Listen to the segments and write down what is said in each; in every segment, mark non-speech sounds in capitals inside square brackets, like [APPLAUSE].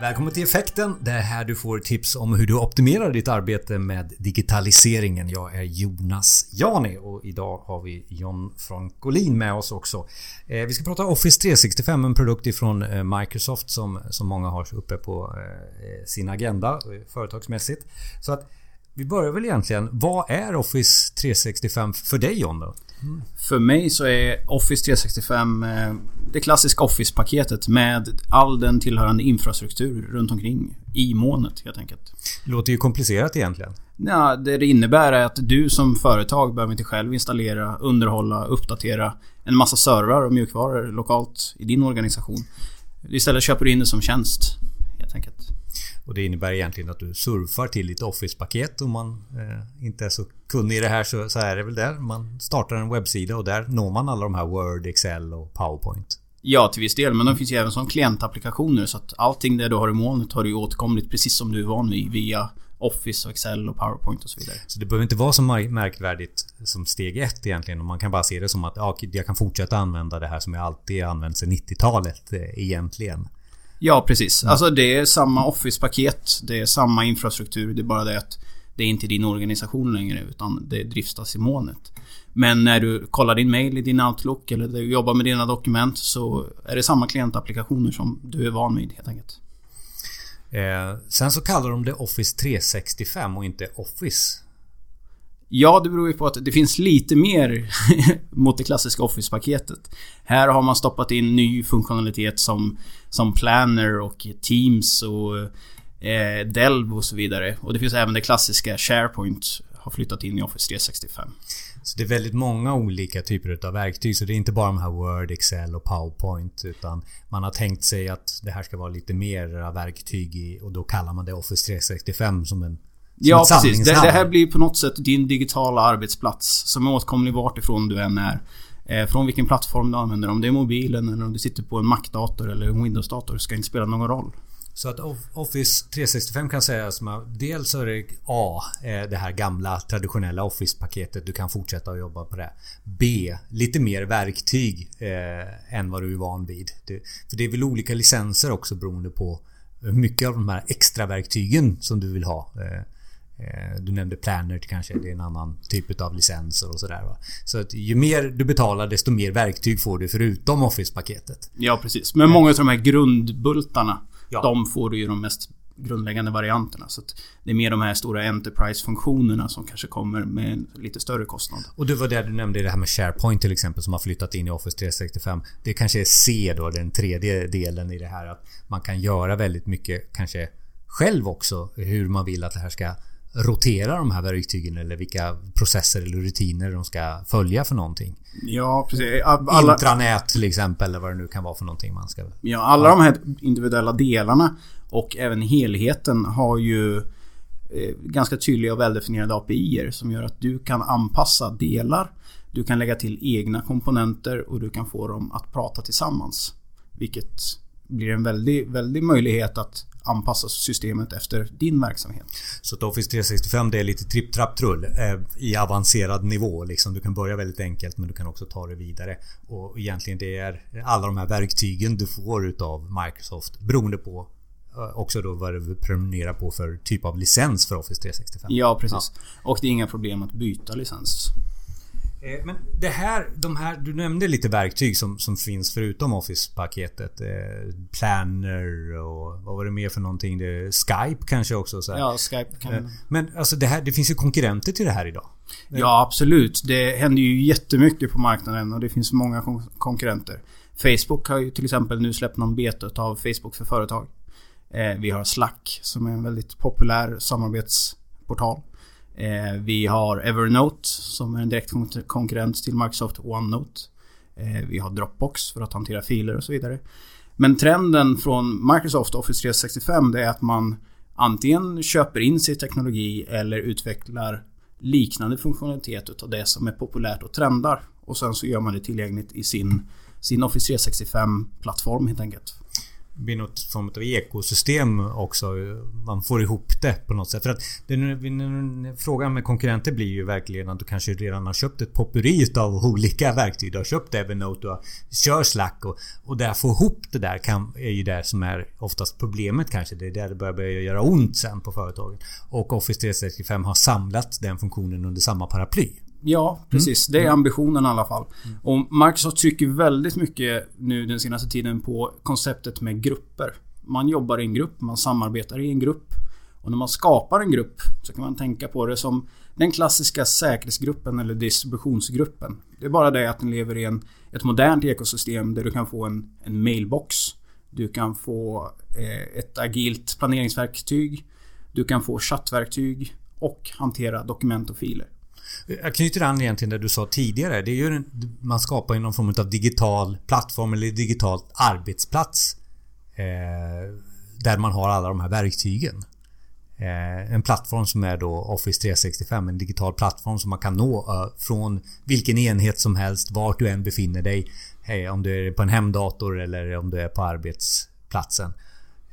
Välkommen till Effekten. Det är här du får tips om hur du optimerar ditt arbete med digitaliseringen. Jag är Jonas Jani och idag har vi John Frankolin med oss också. Eh, vi ska prata Office 365, en produkt ifrån eh, Microsoft som, som många har uppe på eh, sin agenda företagsmässigt. Så att vi börjar väl egentligen. Vad är Office 365 för dig John då? Mm. För mig så är Office 365 eh, det klassiska Office-paketet med all den tillhörande infrastruktur runt omkring i molnet helt enkelt. Det låter ju komplicerat egentligen. Ja, det det innebär är att du som företag behöver inte själv installera, underhålla, uppdatera en massa servrar och mjukvaror lokalt i din organisation. Istället köper du in det som tjänst. Och det innebär egentligen att du surfar till ditt Office-paket om man eh, inte är så kunnig i det här så, så är det väl där. Man startar en webbsida och där når man alla de här Word, Excel och PowerPoint. Ja, till viss del. Men de finns ju även som klientapplikationer så att allting det du har i molnet har du åtkomligt precis som du är van vid via Office och Excel och PowerPoint och så vidare. Så det behöver inte vara så märkvärdigt som steg ett egentligen. Man kan bara se det som att ja, jag kan fortsätta använda det här som jag alltid använt sedan 90-talet eh, egentligen. Ja, precis. Mm. Alltså det är samma Office-paket. Det är samma infrastruktur. Det är bara det att det är inte din organisation längre utan det driftas i molnet. Men när du kollar din mail i din Outlook eller du jobbar med dina dokument så är det samma klientapplikationer som du är van vid helt enkelt. Eh, sen så kallar de det Office 365 och inte Office. Ja, det beror ju på att det finns lite mer [LAUGHS] mot det klassiska Office-paketet. Här har man stoppat in ny funktionalitet som, som Planner och Teams och eh, Delve och så vidare. Och det finns även det klassiska SharePoint har flyttat in i Office 365. Så det är väldigt många olika typer av verktyg. Så det är inte bara de här Word, Excel och PowerPoint. Utan man har tänkt sig att det här ska vara lite mer verktyg i, och då kallar man det Office 365 som en Ja precis. Det, det, här blir på något sätt din digitala arbetsplats som är åtkomlig vart ifrån du än är. Eh, från vilken plattform du använder. Om det är mobilen eller om du sitter på en Mac-dator eller en Windows-dator. ska inte spela någon roll. Så att Office 365 kan sägas som dels är det A, eh, det här gamla traditionella Office-paketet. Du kan fortsätta att jobba på det. B, lite mer verktyg eh, än vad du är van vid. Det, för det är väl olika licenser också beroende på hur mycket av de här extra verktygen som du vill ha. Eh, du nämnde Planner kanske, det är en annan typ av licenser och sådär Så att ju mer du betalar desto mer verktyg får du förutom Office-paketet. Ja precis. Men många av de här grundbultarna ja. De får du ju de mest grundläggande varianterna. Så det är mer de här stora Enterprise-funktionerna som kanske kommer med en lite större kostnad. Och det var det du nämnde, det här med SharePoint till exempel som har flyttat in i Office 365. Det kanske är C då, den tredje delen i det här. Att man kan göra väldigt mycket kanske själv också hur man vill att det här ska rotera de här verktygen eller vilka processer eller rutiner de ska följa för någonting. Ja, precis. Alla... Intranät till exempel eller vad det nu kan vara för någonting man ska... Ja, alla de här individuella delarna och även helheten har ju eh, ganska tydliga och väldefinierade API som gör att du kan anpassa delar. Du kan lägga till egna komponenter och du kan få dem att prata tillsammans. Vilket blir en väldig, väldig möjlighet att anpassa systemet efter din verksamhet. Så att Office 365 det är lite tripp trapp trull eh, i avancerad nivå. Liksom. Du kan börja väldigt enkelt men du kan också ta det vidare. Och egentligen det är alla de här verktygen du får utav Microsoft beroende på eh, också då vad du prenumererar på för typ av licens för Office 365. Ja precis. Ja. Och det är inga problem att byta licens. Eh, men det här, de här, du nämnde lite verktyg som, som finns förutom Office-paketet. Eh, Planner och vad var det mer för någonting? Det, Skype kanske också? Så här. Ja, Skype kan... Eh, men alltså det, här, det finns ju konkurrenter till det här idag. Ja, absolut. Det händer ju jättemycket på marknaden och det finns många kon konkurrenter. Facebook har ju till exempel nu släppt någon beta av Facebook för företag. Vi har Slack som är en väldigt populär samarbetsportal. Eh, vi har Evernote som är en direkt konkurrent till Microsoft OneNote. Eh, vi har Dropbox för att hantera filer och så vidare. Men trenden från Microsoft Office 365 det är att man antingen köper in sin teknologi eller utvecklar liknande funktionalitet utav det som är populärt och trendar. Och sen så gör man det tillgängligt i sin, sin Office 365-plattform helt enkelt blir något form av ekosystem också. Man får ihop det på något sätt. För att den, frågan med konkurrenter blir ju verkligen att du kanske redan har köpt ett popperi av olika verktyg. Du har köpt Evernote, du har, kör Slack och, och där få ihop det där kan, är ju det som är oftast problemet kanske. Det är där det börjar, börja göra ont sen på företagen. Och Office 365 har samlat den funktionen under samma paraply. Ja, precis. Mm. Det är ambitionen i alla fall. Mm. Och Microsoft trycker väldigt mycket nu den senaste tiden på konceptet med grupper. Man jobbar i en grupp, man samarbetar i en grupp. Och när man skapar en grupp så kan man tänka på det som den klassiska säkerhetsgruppen eller distributionsgruppen. Det är bara det att den lever i en, ett modernt ekosystem där du kan få en, en mailbox. Du kan få eh, ett agilt planeringsverktyg. Du kan få chattverktyg och hantera dokument och filer. Jag knyter an egentligen det du sa tidigare. Det är ju en, man skapar ju någon form av digital plattform eller digital arbetsplats. Eh, där man har alla de här verktygen. Eh, en plattform som är då Office 365. En digital plattform som man kan nå eh, från vilken enhet som helst vart du än befinner dig. Hey, om du är på en hemdator eller om du är på arbetsplatsen.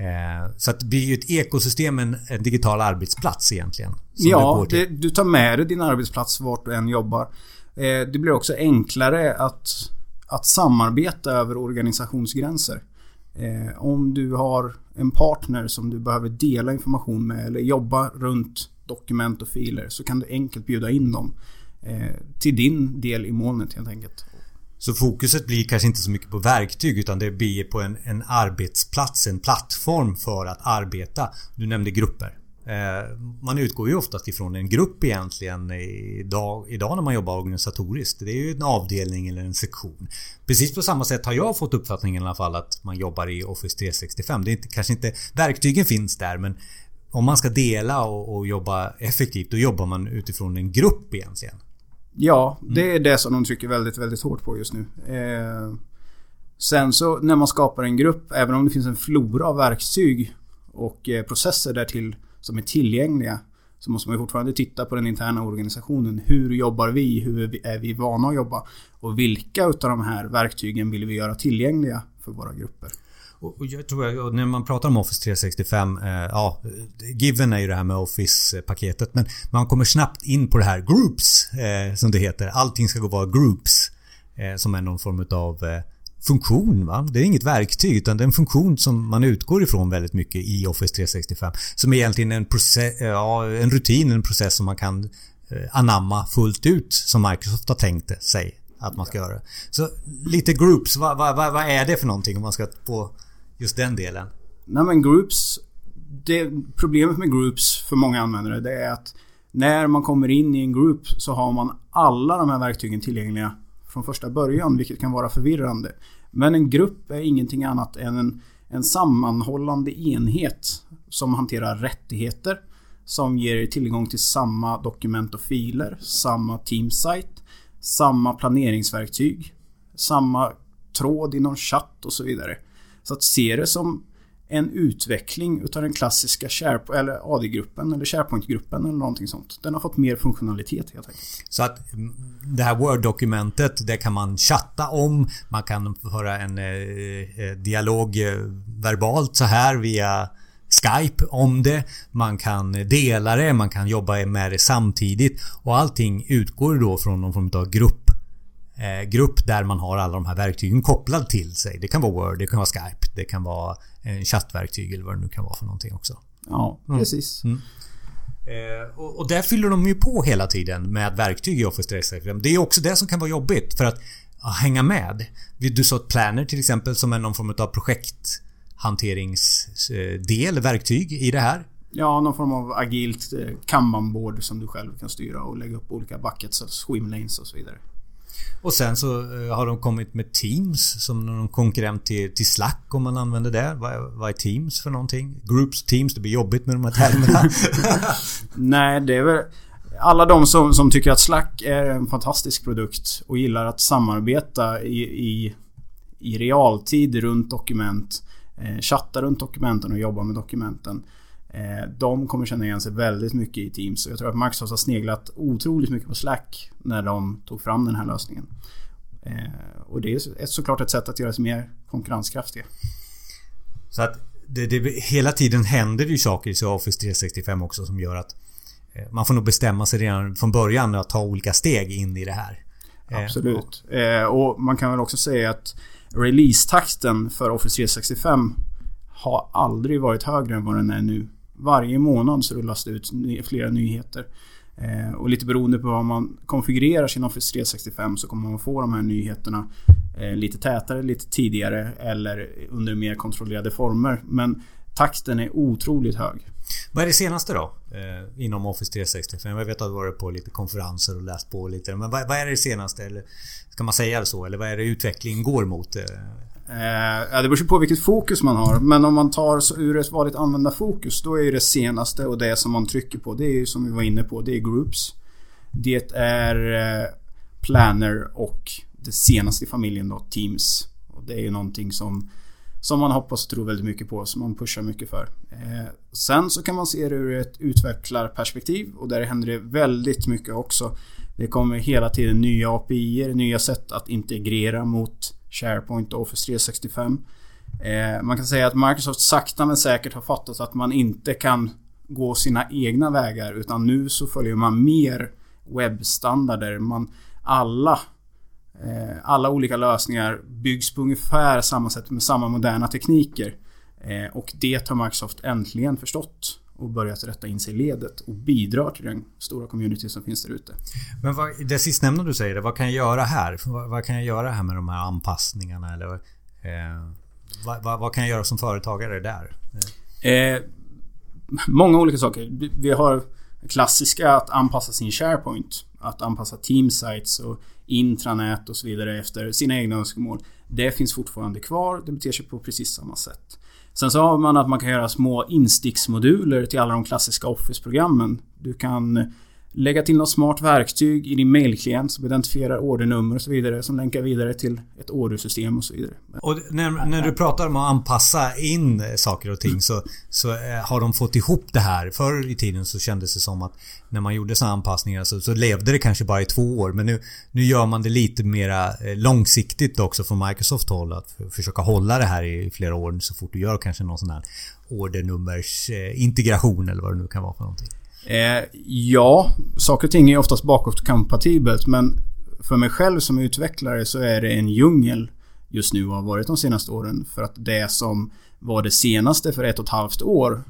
Eh, så att det blir ju ett ekosystem, en, en digital arbetsplats egentligen. Ja, det, du tar med dig din arbetsplats vart du än jobbar. Eh, det blir också enklare att, att samarbeta över organisationsgränser. Eh, om du har en partner som du behöver dela information med eller jobba runt dokument och filer så kan du enkelt bjuda in dem till din del i molnet helt enkelt. Så fokuset blir kanske inte så mycket på verktyg utan det blir på en, en arbetsplats, en plattform för att arbeta. Du nämnde grupper. Eh, man utgår ju oftast ifrån en grupp egentligen idag, idag när man jobbar organisatoriskt. Det är ju en avdelning eller en sektion. Precis på samma sätt har jag fått uppfattningen i alla fall att man jobbar i Office 365. Det är inte, kanske inte... Verktygen finns där men om man ska dela och, och jobba effektivt då jobbar man utifrån en grupp egentligen. Ja, mm. det är det som de trycker väldigt, väldigt hårt på just nu. Eh, sen så när man skapar en grupp, även om det finns en flora av verktyg och eh, processer därtill som är tillgängliga så måste man fortfarande titta på den interna organisationen. Hur jobbar vi? Hur är vi vana att jobba? Och vilka utav de här verktygen vill vi göra tillgängliga för våra grupper? Och jag tror att när man pratar om Office 365 eh, Ja Given är ju det här med Office-paketet men man kommer snabbt in på det här Groups eh, Som det heter. Allting ska gå vara Groups eh, Som är någon form av eh, funktion. Va? Det är inget verktyg utan det är en funktion som man utgår ifrån väldigt mycket i Office 365. Som är egentligen en, process, eh, ja, en rutin, en process som man kan eh, anamma fullt ut som Microsoft har tänkt sig att man ska göra. det. Så lite groups, vad, vad, vad är det för någonting om man ska på just den delen? Nej men groups det, Problemet med groups för många användare det är att när man kommer in i en group så har man alla de här verktygen tillgängliga från första början vilket kan vara förvirrande. Men en grupp är ingenting annat än en, en sammanhållande enhet som hanterar rättigheter som ger tillgång till samma dokument och filer, samma teamsite, samma planeringsverktyg, samma tråd i någon chatt och så vidare. Så att se det som en utveckling utav den klassiska SharePoint, eller AD-gruppen eller SharePoint-gruppen eller någonting sånt. Den har fått mer funktionalitet helt enkelt. Så att mm, det här Word-dokumentet, det kan man chatta om. Man kan föra en eh, eh dialog eh, verbalt så här via Skype om det. Man kan dela det, man kan jobba med det samtidigt. Och allting utgår då från någon form av grupp eh, grupp där man har alla de här verktygen kopplade till sig. Det kan vara Word, det kan vara Skype, det kan vara en chattverktyg eller vad det nu kan vara för någonting också. Ja, mm. precis. Mm. Eh, och, och där fyller de ju på hela tiden med verktyg i Office 365. Det är också det som kan vara jobbigt för att hänga med. Du sa ett Planner till exempel som är någon form av projekthanteringsdel, verktyg i det här. Ja, någon form av agilt eh, kanbanboard som du själv kan styra och lägga upp olika buckets, swimlanes och så vidare. Och sen så eh, har de kommit med Teams som någon konkurrent till, till Slack om man använder det. Vad, vad är Teams för någonting? Groups, Teams, det blir jobbigt med de här termerna. [LAUGHS] Nej, det är väl... Alla de som, som tycker att Slack är en fantastisk produkt och gillar att samarbeta i, i, i realtid runt dokument. Eh, chatta runt dokumenten och jobba med dokumenten. Eh, de kommer känna igen sig väldigt mycket i Teams. Och jag tror att Microsoft har sneglat otroligt mycket på Slack när de tog fram den här lösningen. Eh, och det är såklart ett sätt att göra sig mer konkurrenskraftiga. Så att det, det, hela tiden händer ju saker i Office 365 också som gör att man får nog bestämma sig redan från början att ta olika steg in i det här. Absolut. Och man kan väl också säga att releasetakten för Office 365 har aldrig varit högre än vad den är nu. Varje månad så rullas det ut flera nyheter. Eh, och lite beroende på vad man konfigurerar sin Office 365 så kommer man få de här nyheterna eh, lite tätare, lite tidigare eller under mer kontrollerade former. Men takten är otroligt hög. Vad är det senaste då? Eh, inom Office 365? Jag vet att du har varit på lite konferenser och läst på lite. Men vad, vad, är det senaste? Eller ska man säga så? Eller vad är det utvecklingen går mot? Eh, eh? Ja, det beror på vilket fokus man har. Men om man tar så ur ett vanligt användarfokus då är det senaste och det som man trycker på det är ju som vi var inne på, det är Groups. Det är eh, Planner och det senaste i familjen då, Teams. Och det är ju någonting som, som man hoppas och tror väldigt mycket på, som man pushar mycket för. Eh, sen så kan man se det ur ett utvecklarperspektiv och där händer det väldigt mycket också. Det kommer hela tiden nya API, nya sätt att integrera mot SharePoint och Office 365. Eh, man kan säga att Microsoft sakta men säkert har fattat att man inte kan gå sina egna vägar utan nu så följer man mer webbstandarder. Man, alla, alla olika lösningar byggs på ungefär samma sätt med samma moderna tekniker. Eh, och det har Microsoft äntligen förstått och börjat rätta in sig i ledet och bidrar till den stora community som finns där ute. Men vad, det sistnämnda du säger, vad kan jag göra här? Vad, vad, kan jag göra här med de här anpassningarna? Eller, eh, vad, vad, kan jag göra som företagare där? Eh, många olika saker. Vi har klassiska att anpassa sin SharePoint. Att anpassa teamsites och intranät och så vidare efter sina egna önskemål. Det finns fortfarande kvar. Det beter sig på precis samma sätt. Sen så har man att man kan göra små insticksmoduler till alla de klassiska Office-programmen. Du kan lägga till något smart verktyg i din mailklient som identifierar ordernummer och så vidare som länkar vidare till ett ordersystem och så vidare. Och när, när du pratar om att anpassa in eh, saker och ting så, så eh, har de fått ihop det här. Förr i tiden så kändes det som att när man gjorde sådana anpassningar så, så levde det kanske bara i två år. Men nu, nu gör man det lite mera eh, långsiktigt också från Microsoft håll. Att försöka hålla det här i flera år så fort du gör kanske någon sån här ordernummers integration eller vad det nu kan vara för någonting. Eh, ja, saker och ting är oftast bakåtkompatibelt men för mig själv som utvecklare så är det en djungel just nu och har varit de senaste åren. För att det som var det senaste för ett och ett halvt år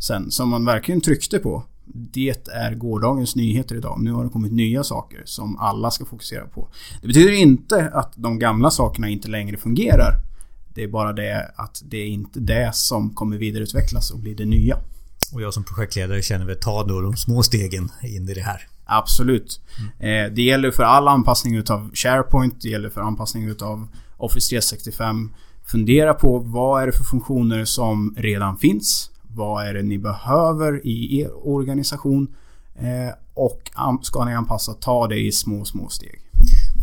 sen, som man verkligen tryckte på, det är gårdagens nyheter idag. Nu har det kommit nya saker som alla ska fokusera på. Det betyder inte att de gamla sakerna inte längre fungerar. Det är bara det att det är inte det som kommer vidareutvecklas och bli det nya. Och jag som projektledare känner väl ta då de små stegen in i det här. Absolut. Mm. Eh, det gäller för all anpassning utav SharePoint. Det gäller för anpassning utav Office 365. Fundera på vad är det för funktioner som redan finns? Vad är det ni behöver i er organisation? Eh, och ska ni anpassa, ta det i små, små steg.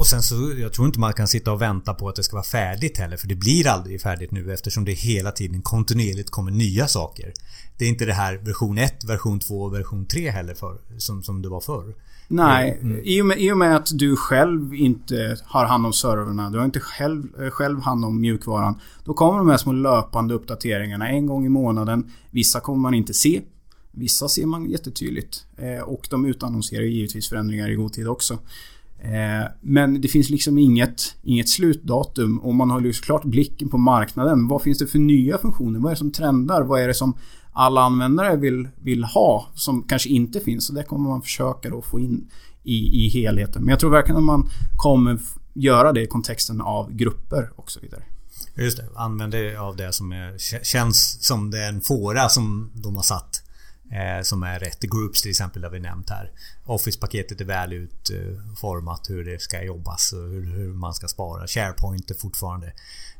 Och sen så, jag tror inte man kan sitta och vänta på att det ska vara färdigt heller. För det blir aldrig färdigt nu eftersom det hela tiden kontinuerligt kommer nya saker. Det är inte det här version 1, version 2 och version 3 heller för, som, som det var förr. Nej, mm. i, och med, i och med att du själv inte har hand om servrarna. Du har inte själv, eh, själv hand om mjukvaran. Då kommer de här små löpande uppdateringarna en gång i månaden. Vissa kommer man inte se. Vissa ser man jättetydligt. Eh, och de utannonserar givetvis förändringar i god tid också. Eh, men det finns liksom inget, inget slutdatum och man har ju såklart blicken på marknaden. Vad finns det för nya funktioner? Vad är det som trendar? Vad är det som alla användare vill, vill ha som kanske inte finns? Och det kommer man försöka då få in i, i helheten. Men jag tror verkligen att man kommer göra det i kontexten av grupper och så vidare. Just det, använd dig av det som är, känns som det är en fåra som de har satt som är rätt. Groups till exempel har vi nämnt här. Office-paketet är väl utformat hur det ska jobbas och hur, hur man ska spara. SharePoint är fortfarande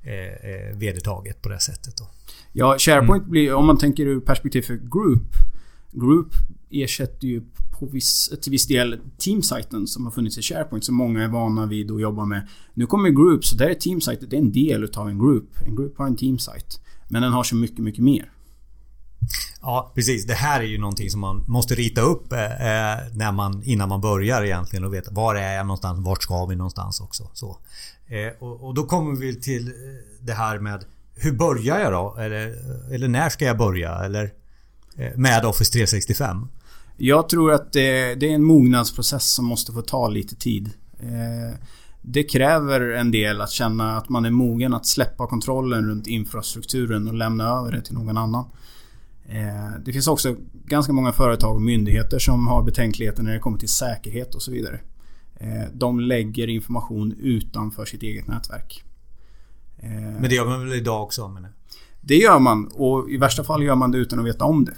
eh, eh, vedertaget på det sättet. Då. Ja, SharePoint mm. blir, om man tänker ur perspektiv för Group. Group ersätter ju på viss, till viss del Teamsiten som har funnits i SharePoint som många är vana vid att jobba med. Nu kommer Group, så där är Teamsite det är en del utav en Group. En Group har en Teamsite. Men den har så mycket, mycket mer. Ja precis. Det här är ju någonting som man måste rita upp eh, eh, när man, innan man börjar egentligen och veta var är jag någonstans, vart ska vi någonstans också. Så. Eh, och, och, då kommer vi till eh, det här med hur börjar jag då? Eller, eller när ska jag börja? Eller eh, med Office 365? Jag tror att det, det är en mognadsprocess som måste få ta lite tid. Eh, det kräver en del att känna att man är mogen att släppa kontrollen runt infrastrukturen och lämna över det till någon annan. Eh, det finns också ganska många företag och myndigheter som har betänkligheter när det kommer till säkerhet och så vidare. Eh, de lägger information utanför sitt eget nätverk. Men det gör man väl idag också? Men... Det gör man och i värsta fall gör man det utan att veta om det.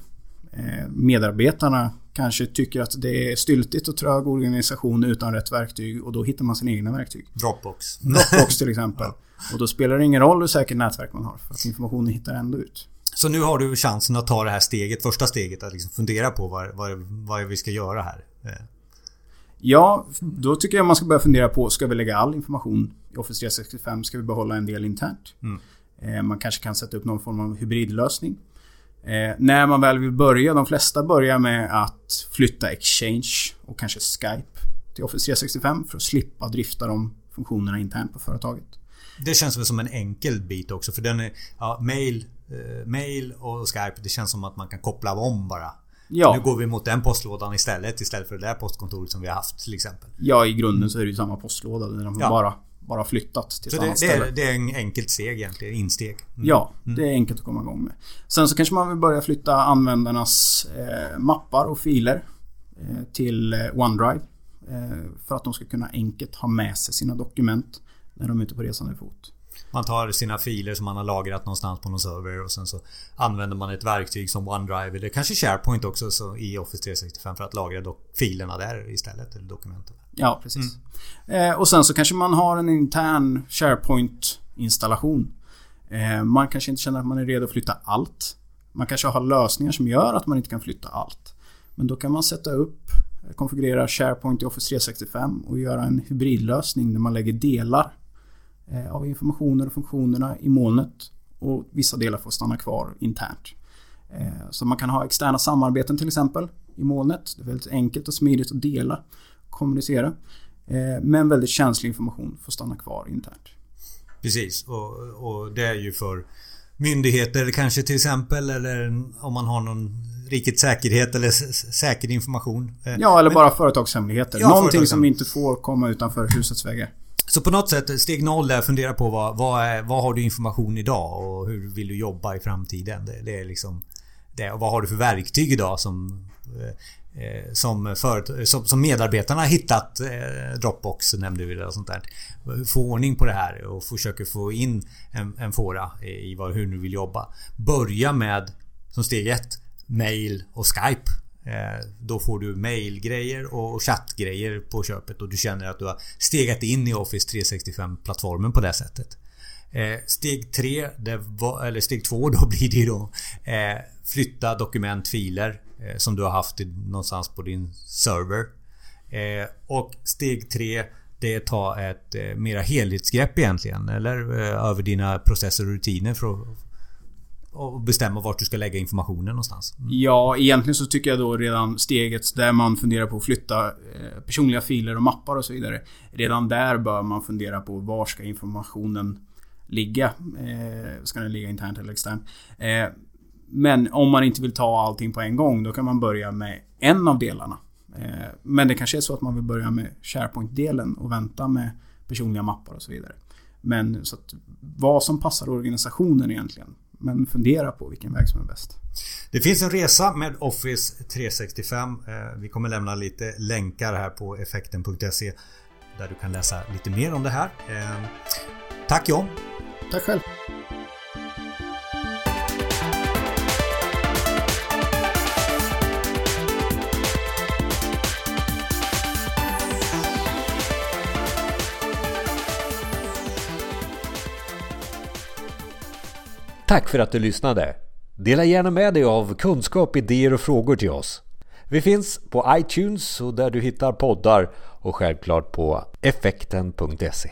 Medarbetarna kanske tycker att det är styltigt och trög organisation utan rätt verktyg och då hittar man sina egna verktyg. Dropbox. Dropbox till exempel. [LAUGHS] Och då spelar det ingen roll hur säkert nätverk man har för att informationen hittar ändå ut. Så nu har du chansen att ta det här steget, första steget att liksom fundera på vad, vad, vad vi ska göra här. Eh. Ja, då tycker jag man ska börja fundera på, ska vi lägga all information i Office 365? Ska vi behålla en del internt? Mm. Eh, man kanske kan sätta upp någon form av hybridlösning. Eh, när man väl vill börja, de flesta börjar med att flytta Exchange och kanske Skype till Office 365 för att slippa drifta de funktionerna internt på företaget. Det känns väl som en enkel bit också för den är... Ja, mail, mail och Skype det känns som att man kan koppla om bara. Ja. Nu går vi mot den postlådan istället istället för det där postkontoret som vi har haft till exempel. Ja, i grunden så är det ju samma postlåda. Där de ja. bara bara flyttat till så det, det, är, det är en enkelt steg egentligen, insteg. Mm. Ja, mm. det är enkelt att komma igång med. Sen så kanske man vill börja flytta användarnas eh, mappar och filer eh, till eh, OneDrive. Eh, för att de ska kunna enkelt ha med sig sina dokument när de är ute på resande fot. Man tar sina filer som man har lagrat någonstans på någon server och sen så använder man ett verktyg som OneDrive eller kanske SharePoint också så i Office 365 för att lagra filerna där istället, eller dokumenten. Ja, precis. Mm. Eh, och sen så kanske man har en intern SharePoint-installation. Eh, man kanske inte känner att man är redo att flytta allt. Man kanske har lösningar som gör att man inte kan flytta allt. Men då kan man sätta upp, eh, konfigurera SharePoint i Office 365 och göra en hybridlösning där man lägger delar av informationen och funktionerna i molnet och vissa delar får stanna kvar internt. Eh, så man kan ha externa samarbeten till exempel i molnet. Det är väldigt enkelt och smidigt att dela kommunicera. Eh, men väldigt känslig information får stanna kvar internt. Precis och, och det är ju för myndigheter kanske till exempel eller om man har någon rikets säkerhet eller säker information. Eh, ja, eller bara företagshemligheter. Ja, Någonting som inte får komma utanför husets väggar. Så på något sätt, steg noll där, fundera på vad, vad, är, vad har du information idag och hur vill du jobba i framtiden? Det, det är liksom det. Och vad har du för verktyg idag som eh, eh som, för, som, som medarbetarna har hittat eh, Dropbox nämnde vi eller och sånt där. Få ordning på det här och försöka få in en, en fåra i vad, hur du vill jobba. Börja med som steg ett mail och Skype. Eh, då får du mailgrejer och chattgrejer på köpet och du känner att du har stegat in i Office 365 plattformen på det sättet. Eh, steg 3, eller steg 2 då [LAUGHS] blir det då eh, Flytta dokument, filer som du har haft någonstans på din server. Och steg tre det är att ta ett mera helhetsgrepp egentligen eller över dina processer och rutiner för att och bestämma vart du ska lägga informationen någonstans. Mm. Ja, egentligen så tycker jag då redan steget där man funderar på att flytta eh, personliga filer och mappar och så vidare. Redan där bör man fundera på var ska informationen ligga? Eh, ska den ligga internt eller externt? Eh, men om man inte vill ta allting på en gång, då kan man börja med en av delarna. Eh, men det kanske är så att man vill börja med SharePoint-delen och vänta med personliga mappar och så vidare. Men så att vad som passar organisationen egentligen. Men fundera på vilken väg som är bäst. Det finns en resa med Office 365. Eh, vi kommer lämna lite länkar här på effekten.se där du kan läsa lite mer om det här. Eh, tack John! Tack själv! Tack för att du lyssnade! Dela gärna med dig av kunskap, idéer och frågor till oss. Vi finns på iTunes och där du hittar poddar och självklart på effekten.se.